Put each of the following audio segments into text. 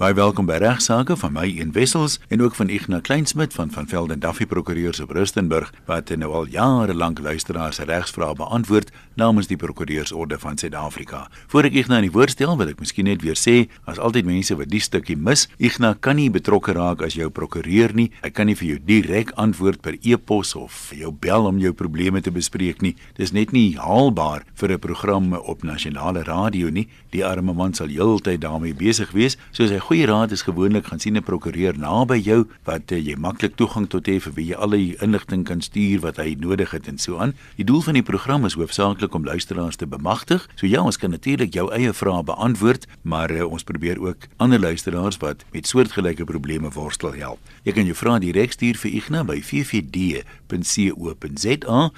Baie welkom by Regsake van my in Wessels en ook van Ignas Kleinsmid van van Velden Duffy Prokureurs op Rustenburg wat nou al jare lank luisteraars se regsvrae beantwoord namens die Prokureursorde van Suid-Afrika. Voor ek Ignas in die woord stel, wil ek miskien net weer sê, as altyd mense wat die stukkie mis, Ignas kan nie betrokke raak as jou prokureur nie. Hy kan nie vir jou direk antwoord per e-pos of jou bel om jou probleme te bespreek nie. Dis net nie haalbaar vir 'n program op nasionale radio nie. Die arme man sal heeltyd daarmee besig wees, soos hy goeie raad is gewoonlik gaan sien 'n prokureur naby jou wat uh, jy maklik toegang tot het vir wie jy al die inligting kan stuur wat hy nodig het en so aan. Die doel van die program is hoofsaaklik om luisteraars te bemagtig. So ja, ons kan natuurlik jou eie vrae beantwoord, maar uh, ons probeer ook ander luisteraars wat met soortgelyke probleme worstel help. Jy kan jou vrae direk stuur vir Ignas by ffd.co.za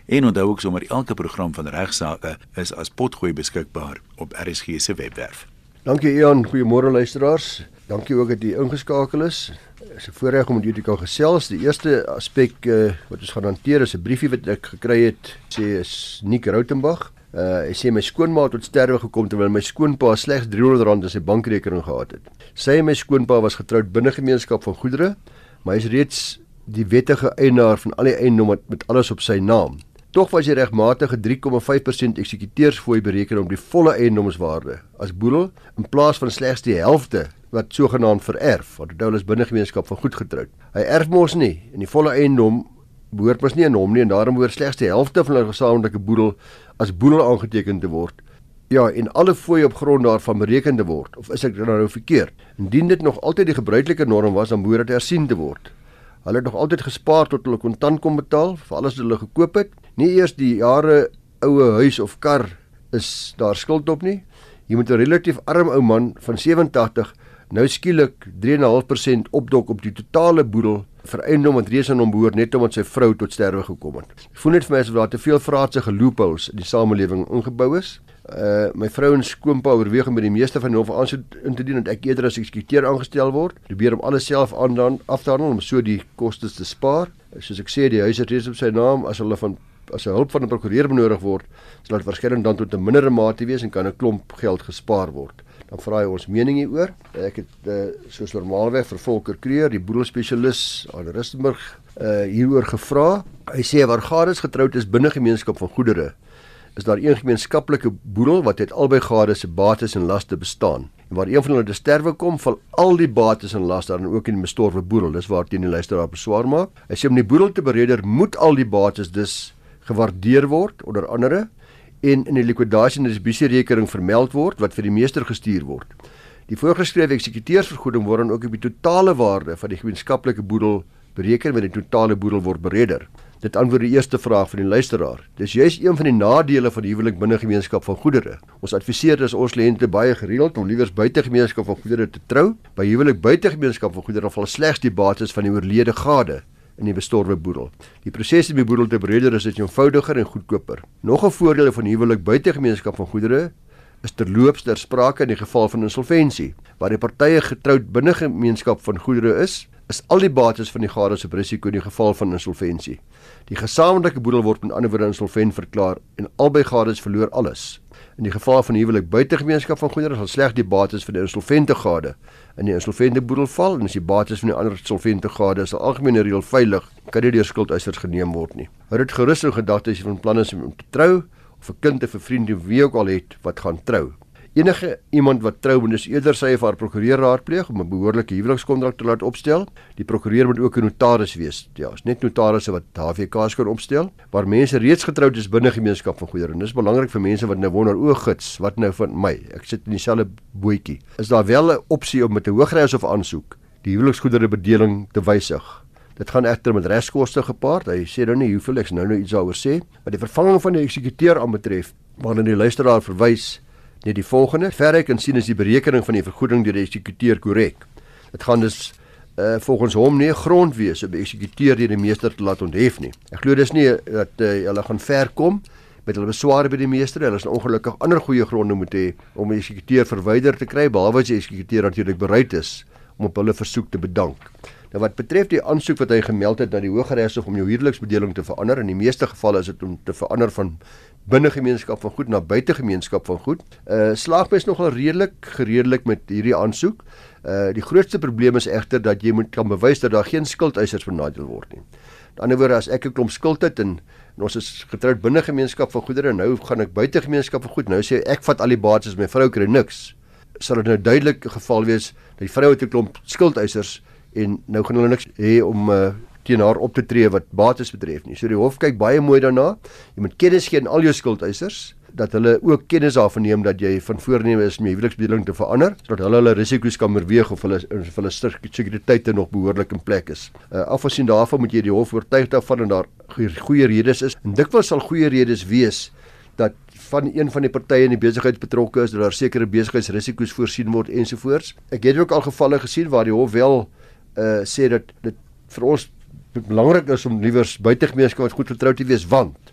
en onthou ook sommer elke program van regsaake is as potgooi beskikbaar op RSG se webwerf. Dankie Ian, goeiemôre luisteraars. Dankie ook dat jy ingeskakel is. Dit is 'n voorreg om met julle te kan gesels. Die eerste aspek uh, wat ons gaan hanteer is 'n briefie wat ek gekry het, sê is Nick Rautenbach. Uh, hy sê my skoonma het tot sterwe gekom terwyl my skoonpa slegs R300 in sy bankrekening gehad het. Sy en my skoonpa was getroud binne gemeenskap van goedere, maar hy is reeds die wettige eienaar van al die eiendom met alles op sy naam. Tog was die regmatige 3,5% eksekuteursfooi bereken op die volle eiendomswaarde as boedel in plaas van slegs die helfte wat sogenaamd vererf want dit is binne gemeenskap van goed getroud. Hy erf mos nie en die volle eiendom behoort mos nie aan hom nie en daarom behoort slegs die helfte van hulle gesamentlike boedel as boedel aangeteken te word. Ja, en alle fooie op grond daarvan bereken te word of is ek nou verkeerd? Indien dit nog altyd die gebruikelike norm was, dan behoort dit hersien te word. Hulle het nog altyd gespaar tot hulle kontant kon betaal vir alles wat hulle gekoop het. Nie eers die jare oue huis of kar is daar skuld op nie. Jy moet 'n relatief arm ou man van 87 nou skielik 3.5% opdok op die totale boedel vir eiendom wat reeds aan hom behoort net omdat sy vrou tot sterwe gekom het. Ek voel net vir my asof daar te veel vraatsige loopholes in die samelewing ingebou is. Uh my vrou en skoonpa oorweeg om by die meeste van hulle aansoek in te dien en ek eerder as eksekuteur aangestel word. Probeer om alles self aan dan af te handel om so die kostes te spaar. Soos ek sê, die huis het reeds op sy naam as hulle van as hulp van 'n prokureur benodig word, sal dit waarskynlik dan tot 'n mindere mate wees en kan 'n klomp geld gespaar word. Dan vra hy ons mening hieroor. Ek het uh, soos normaalweg vir Volker Kreer, die boedelspesialis aan Rustenburg, uh hieroor gevra. Hy sê waar gades getroud is binne gemeenskap van goedere, is daar een gemeenskaplike boedel wat uit albei gade se bates en laste bestaan. En waar een van hulle te sterwe kom, val al die bates en laste dan ook in die bestorwe boedel. Dis waar teen die luisteraar beswaar maak. Hy sê om die boedel te bereder, moet al die bates dus gewaardeer word onder andere en in die likwidasie en distribusierekening vermeld word wat vir die meester gestuur word. Die voorgeskrewe eksekuteursvergoeding word dan ook op die totale waarde van die gemeenskaplike boedel bereken wanneer die totale boedel word bereder. Dit antwoord die eerste vraag van die luisteraar. Dis juist een van die nadele van die huwelik binne gemeenskap van goedere. Ons adviseer dus ons kliënte baie gereeld om liewers buite gemeenskap van goedere te trou. By huwelik buite gemeenskap van goedere val slegs die bates van die oorlede gade in die bestorwe boedel. Die proses om die boedel te bereder is dit eenvoudiger en goedkoper. Nog 'n voordeel van huwelik buite gemeenskap van goedere is terloops ter sprake in die geval van insolventie, waar die partye getroud binne gemeenskap van goedere is, is al die bates van die gades op risiko in die geval van insolventie. Die gesamentlike boedel word met ander woorde insolvent verklaar en albei gades verloor alles. In die geval van huwelik buite gemeenskap van goedere sal slegs die bates van die insolvente gade in die insolvente boedel val en as die bates van die ander insolvente gade is algemeen reël veilig, kan dit deur skuldeisers geneem word nie. Hou dit gerus in gedagte as jy van plan is om te trou of 'n kind of 'n vriend of wie ook al het wat gaan trou. Enige iemand wat trou moet dus eerder sy of haar prokureur raadpleeg om 'n behoorlike huwelikskontrak te laat opstel. Die prokureur moet ook 'n notaris wees. Ja, is net notarisse wat HVK's kan opstel waar mense reeds getroud is binne gemeenskap van goedere. Dis belangrik vir mense wat nou wonder o, gits, wat nou van my? Ek sit in dieselfde bootjie. Is daar wel 'n opsie om met 'n hoogreis of aansoek die huweliksgoedere bedeling te wysig? Dit gaan egter met reskoste gepaard. Hy sê nou nie hoeveel ek nou nou iets daaroor sê, maar die vervanging van die eksekuteur aanbetref, waarna die luisteraar verwys, net die volgende. Verder kan sien is die berekening van die vergoeding deur die eksekuteur korrek. Dit gaan dus uh volgens hom nie grond wees om die eksekuteur deur die meester te laat onthef nie. Ek glo dis nie dat uh, hulle gaan ver kom met hulle besware by die meester. Hulle is ongelukkig ander goeie gronde moet hê om die eksekuteur verwyder te kry behalwe as die eksekuteur natuurlik bereid is om op hulle versoek te bedank. Nou wat betref die aansoek wat hy gemeld het na die Hooggeregshof om jou huweliksbedeling te verander, in die meeste gevalle is dit om te verander van binne gemeenskap van goed na buite gemeenskap van goed. Uh slaagbees nogal redelik geredelik met hierdie aansoek. Uh die grootste probleem is egter dat jy moet kan bewys dat daar geen skuldeisers benadeel word nie. Aan die ander woorde as ek 'n klomp skuld het en, en ons is getroud binne gemeenskap van goedere, nou gaan ek buite gemeenskap van goed. Nou sê ek vat al die bates, my vrou kry niks. Sal dit nou duidelik geval wees dat die vrou het 'n klomp skuldeisers en nou gaan hulle niks hê om uh, teen haar op te tree wat bates betref nie. So die hof kyk baie mooi daarna. Jy moet kennis gee aan al jou skuldeisers dat hulle ook kennis daarvan neem dat jy van voorneme is om jou huweliksbedeling te verander sodat hulle hulle risiko's kan oorweeg of hulle of hulle sekuriteite nog behoorlik in plek is. Uh, Afgesien daarvan moet jy die hof oortuig daarvan en daar goeie redes is. En dikwels sal goeie redes wees dat van een van die partye in die besigheid betrokke is dat daar sekere besigheidsrisiko's voorsien word ensovoorts. Ek het ook al gevalle gesien waar die hof wel uh sê dat dit vir ons belangrik is om liewers buitegemeenskap goed vertrou te wees want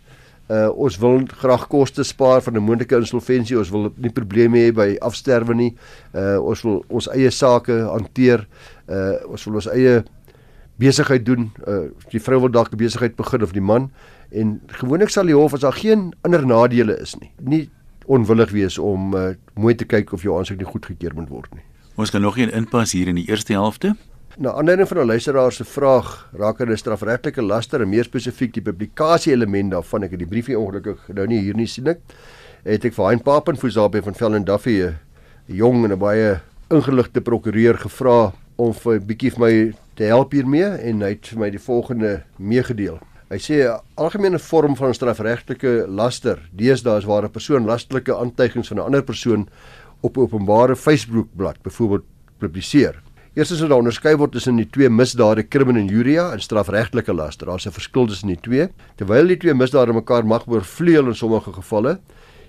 Uh ons wil graag koste spaar van 'n moontlike insolventie. Ons wil nie probleme hê by afsterwe nie. Uh ons wil ons eie sake hanteer. Uh ons wil ons eie besigheid doen. Uh die vrou wil dalk 'n besigheid begin of die man en gewoonlik sal die hof as daar geen ander nadele is nie, nie onwillig wees om uh, mooi te kyk of jou aansoek nie goedgekeur moet word nie. Ons kan nog een inpas hier in die eerste helfte. Na aanleiding van 'n luisteraar se vraag rakende strafregtelike laster en meer spesifiek die publikasie element daarvan, ek het die briefie ongelukkig nou nie hier nie sien ek. Het ek vir Hein Papenfozabe van Velden Duffy 'n jong en 'n baie ingeligte prokureur gevra om vir 'n bietjie vir my te help hiermee en hy het vir my die volgende meegedeel. Hy sê 'n algemene vorm van strafregtelike laster deesdae is waar 'n persoon lastelike aantuigings van 'n ander persoon op openbare Facebook-blad byvoorbeeld publiseer. Eerstens moet daar onderskei word tussen die twee misdade krim en injuria en strafregtelike laster. Daar's 'n verskil tussen die twee. Terwyl die twee misdade mekaar mag oorvleuel in sommige gevalle,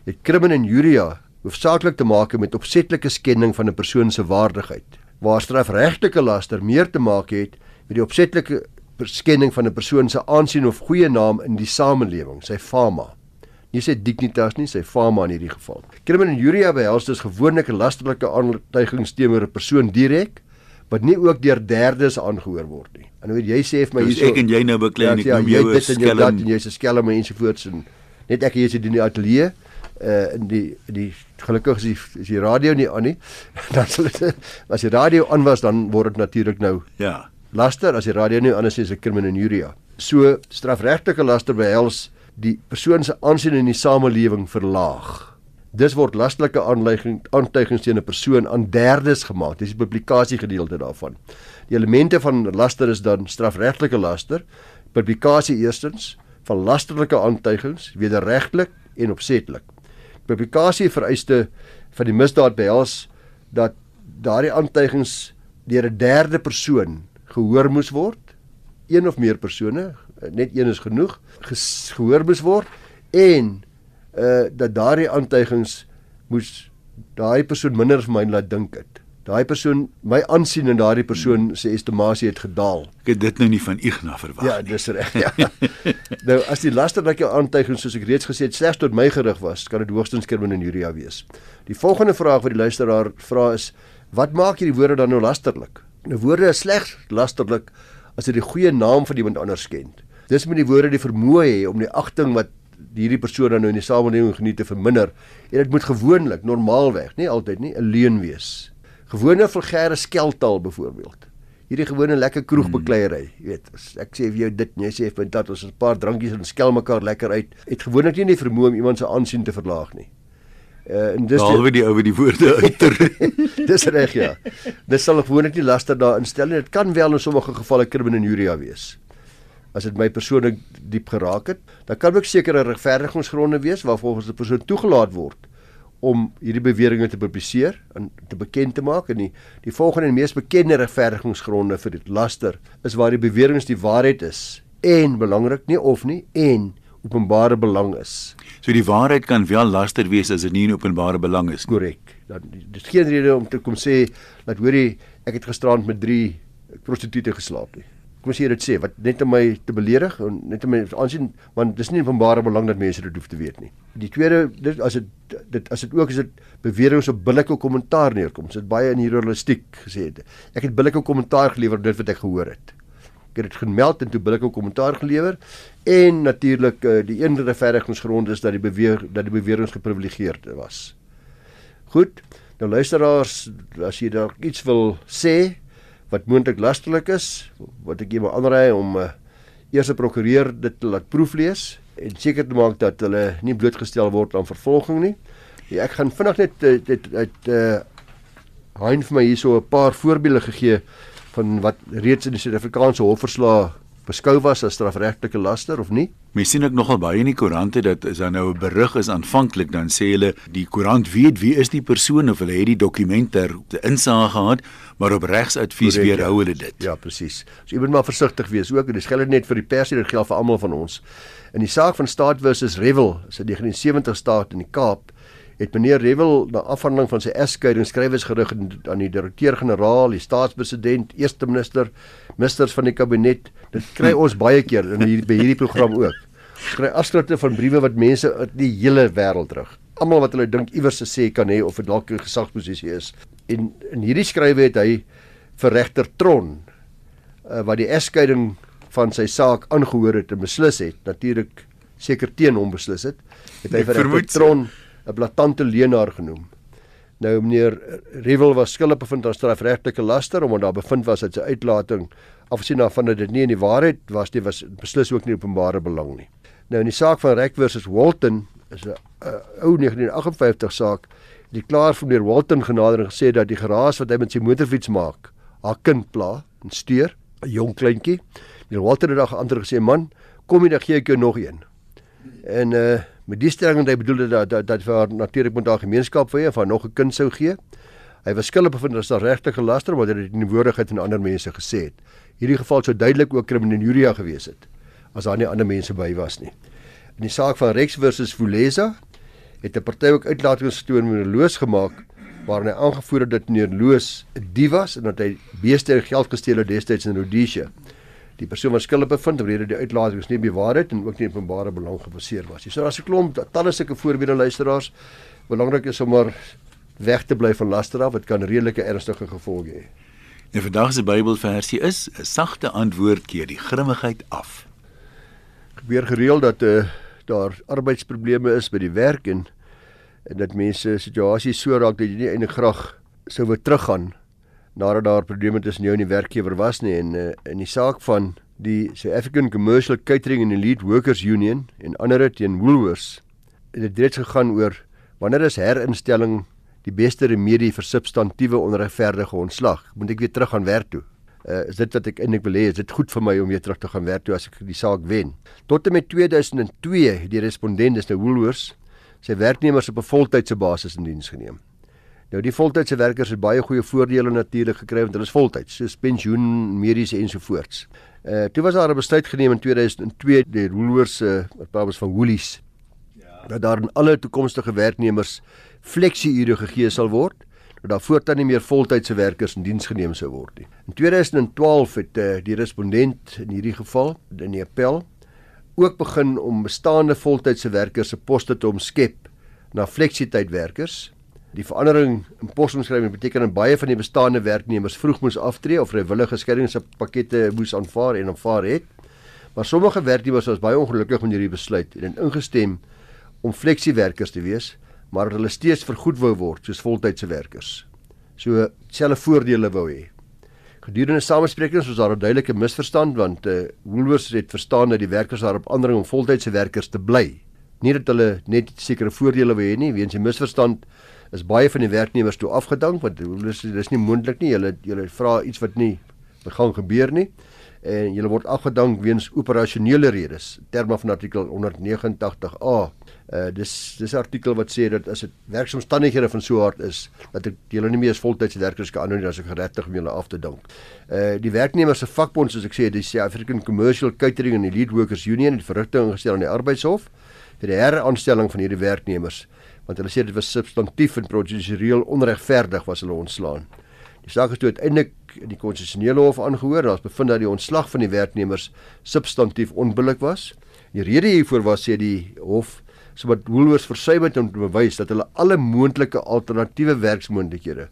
het krim en injuria hoofsaaklik te maak met opsetlike skending van 'n persoon se waardigheid. Waar strafregtelike laster meer te maak het met die opsetlike skending van 'n persoon se aansien of goeie naam in die samelewing, sy fama. Nie sy dignitas nie, sy fama in hierdie geval. Krim en injuria behels dus gewoonlik 'n lasterlike aantuigings teenoor 'n persoon direk wat nie ook deur derdes aangehoor word nie. En weet jy sê vir my hierso ek en jy nou beklei en ek ja, noem jou 'n skelm en jy's 'n skelm en ensovoorts en net ek hier sit in die ateljee uh in die die gelukkig is die, is die radio nie aan nie. Dan sal dit as die radio aan was dan word dit natuurlik nou ja. Laster as die radio nie aan is is 'n kriminenuria. So strafregtelike laster behels die persoon se aansien in die samelewing verlaag. Dis word lastelike aanlegging aantuigings teen 'n persoon aan derdes gemaak. Dis die publikasie gedeelte daarvan. Die elemente van laster is dan strafregtelike laster, publikasie eerstens van lasterlike aantuigings wederregtelik en opsetlik. Publikasie vereiste van die misdaad behels dat daardie aantuigings deur 'n derde persoon gehoor moes word. Een of meer persone, net een is genoeg, gehoor moes word en uh dat daardie aantuigings moes daai persoon minder vir my laat dink het. Daai persoon my aansien en daardie persoon se estimasie het gedaal. Ek het dit nou nie van Ignas verwag ja, nie. Ja, dis reg. Ja. nou as die laster wat jou aantuigings soos ek reeds gesê het slegs tot my gerig was, kan dit hoogstens kermin en Julia wees. Die volgende vraag wat die luisteraar vra is: Wat maak hierdie woorde dan nou lasterlik? Nou woorde is slegs lasterlik as dit die goeie naam van iemand anders ken. Dis met die woorde die vermoë hê om die agting wat hierdie persoon dan nou in die samelewing geniet te verminder en dit moet gewoonlik normaalweg, nie altyd nie, 'n leuen wees. Gewone vulgêre skeltaal byvoorbeeld. Hierdie gewone lekker kroegbekleierery, jy weet, ek sê vir jou dit, jy sê vir dat ons 'n paar drankies en skel mekaar lekker uit. Het gewoonlik nie die vermoë om iemand se aansien te verlaag nie. Uh en dis alweer die ou wat die woorde uiter. dis reg ja. Dis sal gewoonlik nie laster daar instel nie. Dit kan wel in sommige gevalle kriminenuria wees as dit my persoonlik diep geraak het, dan kan ook sekere regverdigingsgronde wees waarvolgens 'n persoon toegelaat word om hierdie beweringe te publiseer en te bekend te maak en die die volgende en mees bekende regverdigingsgronde vir dit laster is waar die beweringe die waarheid is en belangrik nie of nie en openbare belang is. So die waarheid kan wel laster wees as dit nie in openbare belang is nie. Korrek. Dan dis geen rede om te kom sê dat hoorie ek het gisterand met 3 prostituie geslaap nie kom sê dit sê wat net om my te beledig en net om my aansien want dis nie openbare belang dat mense dit hoef te weet nie. Die tweede dit as dit dit as dit ook is dit beweringe op billike kommentaar neerkom. Dit baie in journalistiek gesê het. Ek het billike kommentaar gelewer op dit wat ek gehoor het. Ek het dit gemeld en toe billike kommentaar gelewer en natuurlik uh, die een regverdigingsgrond is dat die beweer dat die beweringe geprivilegeerd was. Goed. Nou luisteraars, as jy dalk iets wil sê, wat moontlik lasterlik is, wat ek iemand aanraai om uh, eers 'n prokureur dit te laat proeflees en seker te maak dat hulle nie blootgestel word aan vervolging nie. Ja, ek gaan vinnig net eh, dit uit uh Hein vir my hierso 'n paar voorbeelde gegee van wat reeds in die Suid-Afrikaanse hofverslae beskou was as strafregtelike laster of nie. Mens sien ek nogal baie in die koerante dat as daar nou 'n berig is aanvanklik dan sê hulle die koerant weet wie is die persoon of hulle het die dokument ter insage gehad, maar op regsadvies weerhou hulle dit. Ja, presies. So jy moet maar versigtig wees ook en dit geld net vir die pers dit geld vir almal van ons. In die saak van Staat versus Revel, is 'n 1970 staat in die Kaap het meneer Revel na afhandeling van sy egskeiding skrywes gerig aan die direkteur-generaal, die staatspresident, eerste minister, ministers van die kabinet. Dit kry ons baie keer in hierdie by hierdie program ook. Ons kry afskrifte van briewe wat mense uit die hele wêreld terug. Almal wat hulle dink iewers te sê kan hê of dit dalk 'n gesagsposisie is. En in hierdie skrywe het hy vir regter Tron uh, wat die egskeiding van sy saak aangehoor het en beslis het, natuurlik seker teen hom beslis het, het hy vir regter Tron 'n blaatante leenaar genoem. Nou meneer Revel was skuldig bevind aan strafregtelike laster omdat daar bevind was dat sy uitlating afsien daarvan dat dit nie in die waarheid was nie, was beslis ook nie openbare belang nie. Nou in die saak van Rek versus Walton is 'n ou 1958 saak die klaar van meneer Walton genader en gesê dat die geraas wat hy met sy motorfiets maak, haar kind pla en steur, 'n jong kleintjie. Meneer Walton het daag geantwoord gesê: "Man, kom jy dan gee ek jou nog een." En uh met die stelling dat hy bedoel dat dat, dat vir natuurlik moet daar gemeenskap vir hom van nog 'n kind sou gee. Hy was skuldig bevind as daar regte gelaster dit het in die woordigheid van ander mense gesê het. Hierdie geval sou duidelik ook kriminaluria gewees het as daar nie ander mense by was nie. In die saak van Rex versus Fuleza het 'n party ook uitlatings gestoon 'n loos gemaak waarin hy aangevoer het dat meneer Loos 'n dief was en dat hy beeste en geld gesteel het destyds in Rhodesia die persoon wat skuldig bevind omrede die uitlatings nie bewaarheid en ook nie openbare belang gebaseer was nie. So daar's 'n klomp talle sulke voorbeelde luisteraars. Belangrik is om maar weg te bly van laster af, dit kan redelike ernstige gevolge hê. Die vandag se Bybelversie is 'n sagte antwoord keer die grimmigheid af. Gebeur gereeld dat uh, daar arbeidsprobleme is by die werk en en dat mense situasies so raak dat jy nie eintlik graag sou wou teruggaan nadat daar probleme tussen jou en die werkgewer was nie en uh, in die saak van die South African Commercial Catering and Elite Workers Union en ander teen Woolworths het dit reeds gegaan oor wanneer is herinstelling die beste remedie vir substantiëre onregverdige ontslag? Moet ek weer terug gaan werk toe? Uh, is dit wat ek eintlik wil hê? Is dit goed vir my om weer terug te gaan werk toe as ek die saak wen? Tot en met 2002 die respondent is nou Woolworths sy werknemers op 'n voltydse basis in diens geneem Nou die voltydse werkers het baie goeie voordele natuurlik gekry want hulle is voltyds, soos pensioen, mediese ensovoorts. Uh toe was daar 'n besluit geneem in 2002 deur Woolworths se uh, ons van Woolies. Ja. Dat daar aan alle toekomstige werknemers fleksie-ure gegee sal word dat voortaan nie meer voltydse werkers in diens geneem sou word nie. In 2012 het uh, die respondent in hierdie geval in die appel ook begin om bestaande voltydse werkers se poste te omskep na fleksietydwerkers Die verandering in posomskrywing beteken dat baie van die bestaande werknemers vroeg moes aftree of vrywillige skeiingspakkette moes aanvaar en aanvaar het. Maar sommige werknemers was baie ongelukkig met hierdie besluit en het ingestem om fleksiewerkers te wees, maar hulle steeds vergoed wou word soos voltydse werkers. So selfe voordele wou hê. Gedurende samesprekings was daar 'n duidelike misverstand want uh, Woolworths het verstaan dat die werkers daarop aandring om voltydse werkers te bly. Nie dat hulle net sekere voordele wou hê nie, weens 'n misverstand is baie van die werknemers toe afgedank want dis dis nie moontlik nie. Hulle hulle vra iets wat nie wat gaan gebeur nie en julle word afgedank weens operasionele redes terme van artikel 189A. Uh dis dis artikel wat sê dat as dit werksomstandighede van so 'n aard is dat ek julle nie meer as voltydse werkers kan aanneem as ek geregtig om julle af te dank. Uh die werknemers se vakbond soos ek sê die South African Commercial Catering and Elite Workers Union het verrigting ingestel aan die arbeidshof vir die heraanstelling van hierdie werknemers want hulle sê dit was substantief en prosedureel onregverdig was hulle ontslaan. Die saak is toe uiteindelik in die konstitusionele hof aangehoor. Daar's bevind dat die ontslag van die werknemers substantief onbillik was. Die rede hiervoor was sê die hof sodat Woolworths versuim het om te bewys dat hulle alle moontlike alternatiewe werksmoontlikhede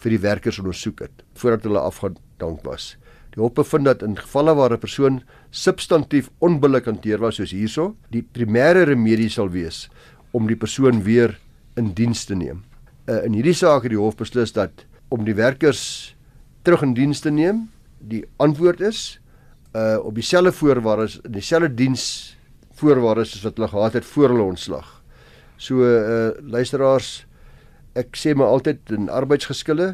vir die werkers ondersoek het voordat hulle afgedank was. Die hof bevind dat in gevalle waar 'n persoon substantief onbillik hanteer was soos hierso, die primêre remedie sal wees om die persoon weer in diens te neem. Uh, in hierdie saak het die hof beslis dat om die werkers terug in diens te neem, die antwoord is uh op dieselfde voorwaardes, dieselfde diens voorwaardes soos wat hulle gehad het voor hulle ontslag. So uh luisteraars, ek sê maar altyd in arbeidsgeskille,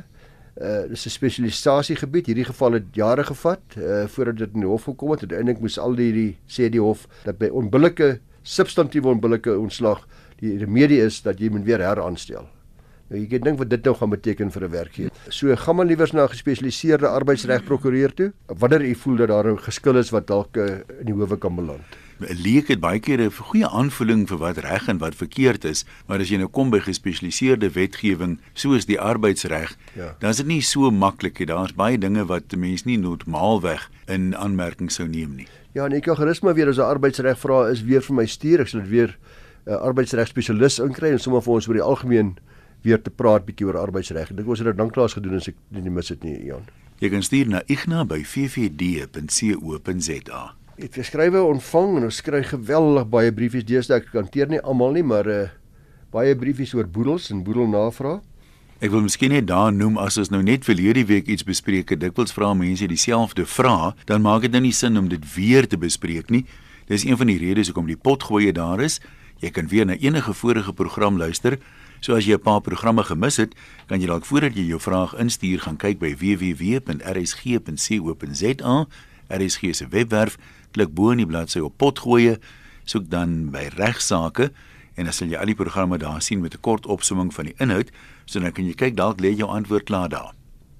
uh dis 'n spesialisasiegebied. Hierdie geval het jare gevat uh voordat dit in die hof gekom het. Uiteindelik moes al die, die sê die hof dat by onbillike substantiële onbillike ontslag die remedie is dat jy moet weer heraanstel. Nou jy kan dink wat dit nou gaan beteken vir 'n werkgewer. So gaan maar liewers na 'n gespesialiseerde arbeidsregprokureur toe wanneer u voel dat daar 'n geskil is wat dalk in die howe kan beland. 'n leek het baie keer 'n goeie aanvoeling vir wat reg en wat verkeerd is, maar as jy nou kom by gespesialiseerde wetgewing soos die arbeidsreg, ja. dan is dit nie so maklik nie. Daar's baie dinge wat 'n mens nie normaalweg in aanmerking sou neem nie. Ja, en ek kan gerus maar weer as 'n arbeidsreg vra is weer vir my stuur. Ek sal dit weer 'n uh, arbeidsreg spesialis inkry en sommer vir ons oor die algemeen weer te praat bietjie oor arbeidsreg. Ek dink ons het dit danklaas gedoen as ek nie mis dit nie, Jan. Jy kan stuur na igna@ffd.co.za. Ek het skrywe ontvang en ons kry geweldig baie briefies deesdae. Ek hanteer nie almal nie, maar uh baie briefies oor boedels en boedelnavraag. Ek wil miskien net daar noem as ons nou net vir hierdie week iets bespreek het. Dikwels vra mense dieselfde vrae, dan maak dit nou nie sin om dit weer te bespreek nie. Dis een van die redes hoekom die potgoeie daar is. Jy kan weer na enige vorige program luister. So as jy 'n paar programme gemis het, kan jy dalk voordat jy jou vraag instuur gaan kyk by www.rsg.co.za. RSG se webwerf klik bo in die bladsy op potgoeie, soek dan by regsaake en dan sal jy al die programme daar sien met 'n kort opsomming van die inhoud, so dan kan jy kyk dalk lê jou antwoord klaar daar.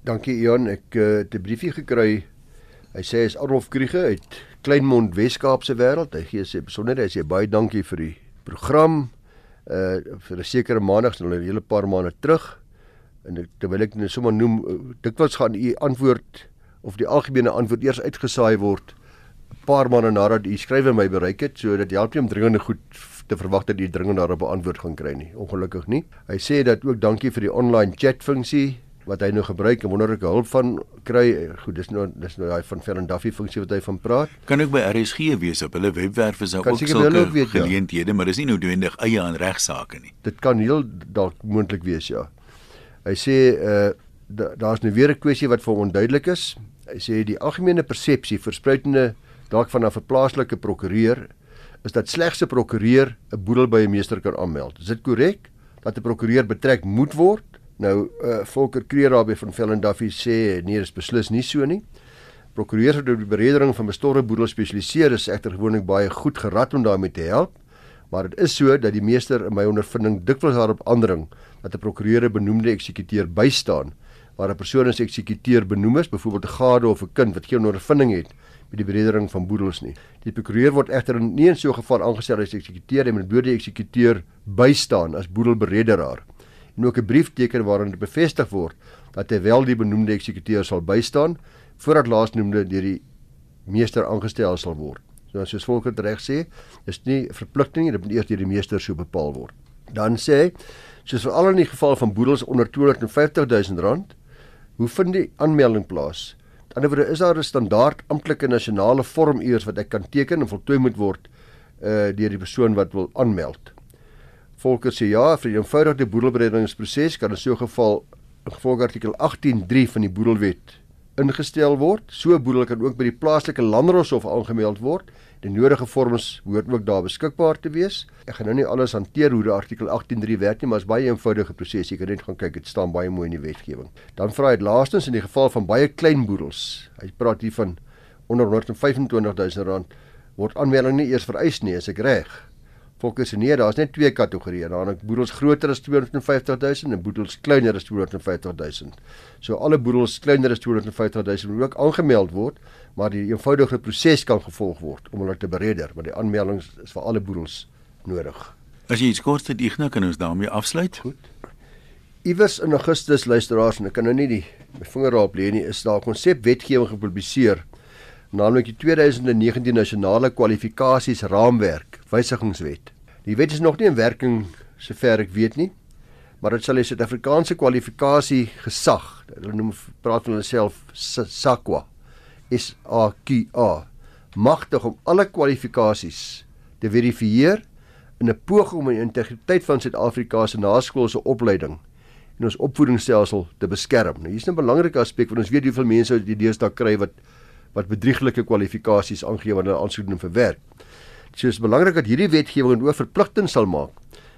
Dankie Ian, ek uh, het 'n briefie gekry. Hy sê is Adolf Kriege uit Kleinmond Weskaap se wêreld. Hy gee sê besonder hy sê baie dankie vir die program uh vir 'n sekere maandag, nou 'n hele paar maande terug. En ek, terwyl ek net sommer noem, uh, dikwels gaan u antwoord of die algemene antwoord eers uitgesaai word 'n paar maande nadat u skrywe my bereik het, so dat help nie om dringende goed te verwag dat u dringend daarop 'n antwoord gaan kry nie. Ongelukkig nie. Hy sê dat ook dankie vir die online chat funksie wat hy nou gebruik en wonderlike hulp van kry. Goed, dis nou dis nou daai van Ferran Duffy funksie wat hy van praat. Kan ook by RSG wees op hulle webwerf is daar ook sulke ook weet, geleenthede, ja. maar dis nie noodwendig eie aan regsaake nie. Dit kan heel dalk moontlik wees, ja. Hy sê uh daar's nou weer 'n kwessie wat vir hom onduidelik is. Hy sê die algemene persepsie verspreidende dalk van 'n verplaaslike prokureur is dat slegs 'n prokureur 'n boedel by 'n meester kan aanmeld. Is dit korrek dat 'n prokureur betrek moet word? Nou uh, Volker Kreer daarby van Vellendaffie sê nee, dit is beslis nie so nie. Prokureurs wat op die beredering van bestorre boedel spesialiseer is egter gewoonlik baie goed gerad om daarmee te help. Maar dit is so dat die meester in my ondervinding dikwels daarop aandring dat 'n prokureur benoemde eksekuteur bystaan waar 'n persoon as eksekuteur benoem is, byvoorbeeld 'n gade of 'n kind wat geen ondervinding het met die beredering van boedels nie. Die prokureur word egter nie in so 'n geval aangestel as eksekuteur en moet bloot die eksekuteur bystaan as boedelberederaar. En ook 'n brief teken waarin dit bevestig word dat hy wel die benoemde eksekuteur sal bystaan voordat laasgenoemde deur die meester aangestel sal word. So soos volgens reg sê, is nie verpligting nie, dit moet eers deur die meester so bepaal word. Dan sê hy, soos veral in die geval van boedels onder 250 000 rand, Hoe vind die aanmelding plaas? Aan die ander wyse is daar 'n standaard amptelike nasionale vorm eers wat ek kan teken en voltooi moet word uh deur die persoon wat wil aanmeld. Volker sê ja, vir die eenvoudige boedelbreidingsproses kan in so 'n geval gevolg artikel 18.3 van die boedelwet ingestel word. So 'n boedel kan ook by die plaaslike landdroshof aangemeld word Die nodige vorms hoort ook daar beskikbaar te wees. Ek gaan nou nie alles hanteer hoe die artikel 18.3 werk nie, maar is baie eenvoudige proses. Jy kan net gaan kyk, dit staan baie mooi in die wetgewing. Dan vra hy laastens in die geval van baie klein boedels. Hy praat hier van onder 125 000 rand word aanmelding nie eers vereis nie, as ek reg. Fokus nee, daar's net twee kategorieë. Daar is boedels groter as 250 000 en boedels kleiner as 250 000. So alle boedels kleiner as 250 000 moet ook aangemeld word, maar die eenvoudige proses kan gevolg word om hulle te bereder, maar die aanmelding is vir alle boedels nodig. As jy iets kort het, Ignas, kan ons daarmee afsluit? Goed. Iewers in Augustus luisteraars en ek kan nou nie die my vinger daarop lê nie, is daar 'n konsep wetgewing gepubliseer, naamlik die 2019 nasionale kwalifikasies raamwerk wysigingswet. Die wet is nog nie in werking sover ek weet nie, maar dit sal die Suid-Afrikaanse kwalifikasie gesag, hulle noem praat van hulle self SAQA, S A Q A, magtig om alle kwalifikasies te verifieer in 'n poging om die integriteit van Suid-Afrika se naskoolse opleiding en ons opvoedingsstelsel te beskerm. Nou hier's 'n belangrike aspek want ons weet hoeveel mense die deesdae kry wat wat bedrieglike kwalifikasies aangee wanneer hulle aansoek doen vir werk. Dit is belangrik dat hierdie wetgewing 'n oorverpligting sal maak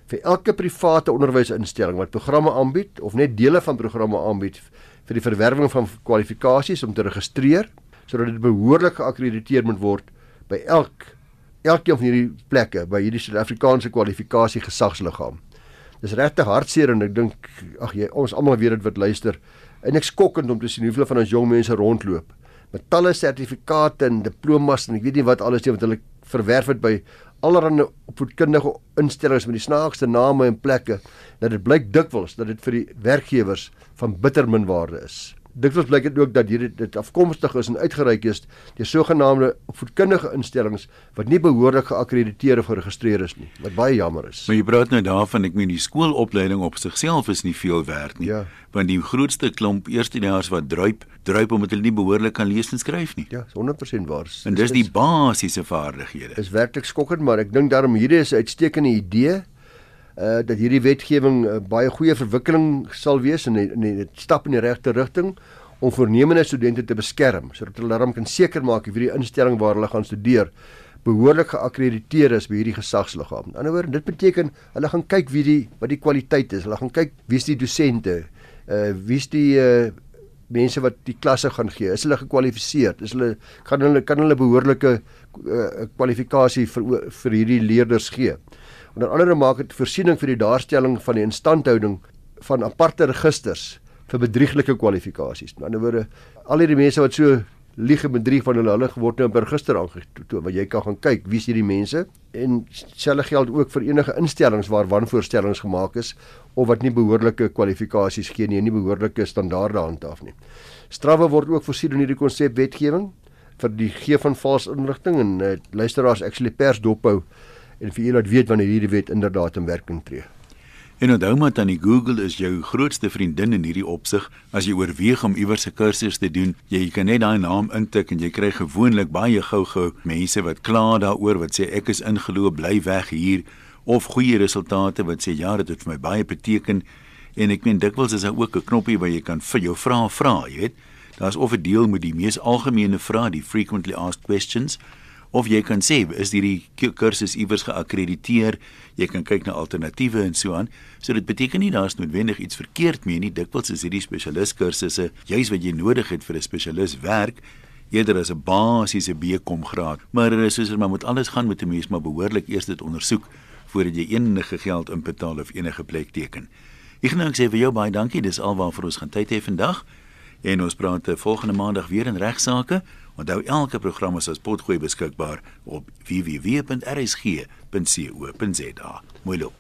vir elke private onderwysinstelling wat programme aanbied of net dele van programme aanbied vir die verwerwing van kwalifikasies om te registreer sodat dit behoorlik geakkrediteer moet word by elk elkeen van hierdie plekke by hierdie Suid-Afrikaanse kwalifikasie gesagsliggaam. Dis regtig hartseer en ek dink ag jy ons almal weet dit wat luister en ek skokkend om te sien hoeveel van ons jong mense rondloop met talle sertifikate en diplomas en ek weet nie wat alles jy wat hulle verwerf het by allerlei opvoedkundige instellings met die snaakste name en plekke dat dit blyk dikwels dat dit vir die werkgewers van bitter min waarde is dikwels blyk dit ook dat hierdie dit afkomstig is en uitgereik is deur sogenaamde opvoedkundige instellings wat nie behoorlik geakkrediteer of geregistreer is nie wat baie jammer is. Maar jy praat nou daarvan ek meen die skoolopleiding op sigself is nie veel werd nie. Ja. Want die grootste klomp eerstejaars wat druip, druip omdat hulle nie behoorlik kan lees en skryf nie. Ja, 100% waar. En dis die basiese vaardighede. Is werklik skokkend, maar ek dink daarom hierdie is 'n uitstekende idee uh dat hierdie wetgewing uh, baie goeie verwikkeling sal wees en dit stap in die regte rigting om voornemende studente te beskerm sodat hulle daarom kan seker maak of hierdie instelling waar hulle gaan studeer behoorlik geakkrediteer is by hierdie gesagsliggaam. In 'n ander woord, dit beteken hulle gaan kyk wie die wat die kwaliteit is. Hulle gaan kyk wie's die dosente, uh wie's die uh mense wat die klasse gaan gee. Is hulle gekwalifiseer? Is hulle kan hulle kan hulle behoorlike uh, kwalifikasie vir vir hierdie leerders gee? Onder andere maak dit voorsiening vir die daarstelling van die instandhouding van aparte registers vir bedrieglike kwalifikasies. Aan die ander woorde, al hierdie mense wat so lieg en bedrieg van hulle hulle word nou op 'n register aangetoon waar jy kan gaan kyk wie's hierdie mense en selfe geld ook vir enige instellings waar wanvoorstellings gemaak is of wat nie behoorlike kwalifikasies gee nie en nie behoorlike standaarde handhaaf nie. Strawwe word ook voorsien in hierdie konsep wetgewing vir die gee van vals inligting en uh, luisteraars actually pers dophou en vir julle wat weet wanneer hierdie wet inderdaad in werking tree. En onthou maar dan die Google is jou grootste vriendin in hierdie opsig. As jy oorweeg om iewers 'n kursus te doen, jy kan net daai naam intik en jy kry gewoonlik baie gou-gou mense wat kla daaroor wat sê ek is ingeloop, bly weg hier of goeie resultate wat sê ja, dit het vir my baie beteken. En ek meen dikwels is daar ook 'n knoppie waar jy kan vir jou vrae vra, jy weet. Daar's of 'n deel met die mees algemene vrae, die frequently asked questions of jy kan sê is hierdie kursus iewers geakkrediteer jy kan kyk na alternatiewe en so aan so dit beteken nie daar's noodwendig iets verkeerd mee nie dikwels is hierdie spesialis kursusse juis wat jy nodig het vir 'n spesialis werk eerder as 'n basiese BCom graad. Maar is soos maar moet alles gaan met 'n mens maar behoorlik eers dit ondersoek voordat jy enige geld inbetaal of enige plek teken. Ek gaan nou sê vir jou baie dankie dis alwaar ons gaan tyd hê vandag en ons praat volgende maandag weer in regsaake Onthou elke program is as potgooi beskikbaar op www.rsg.co.za. Mooi loop.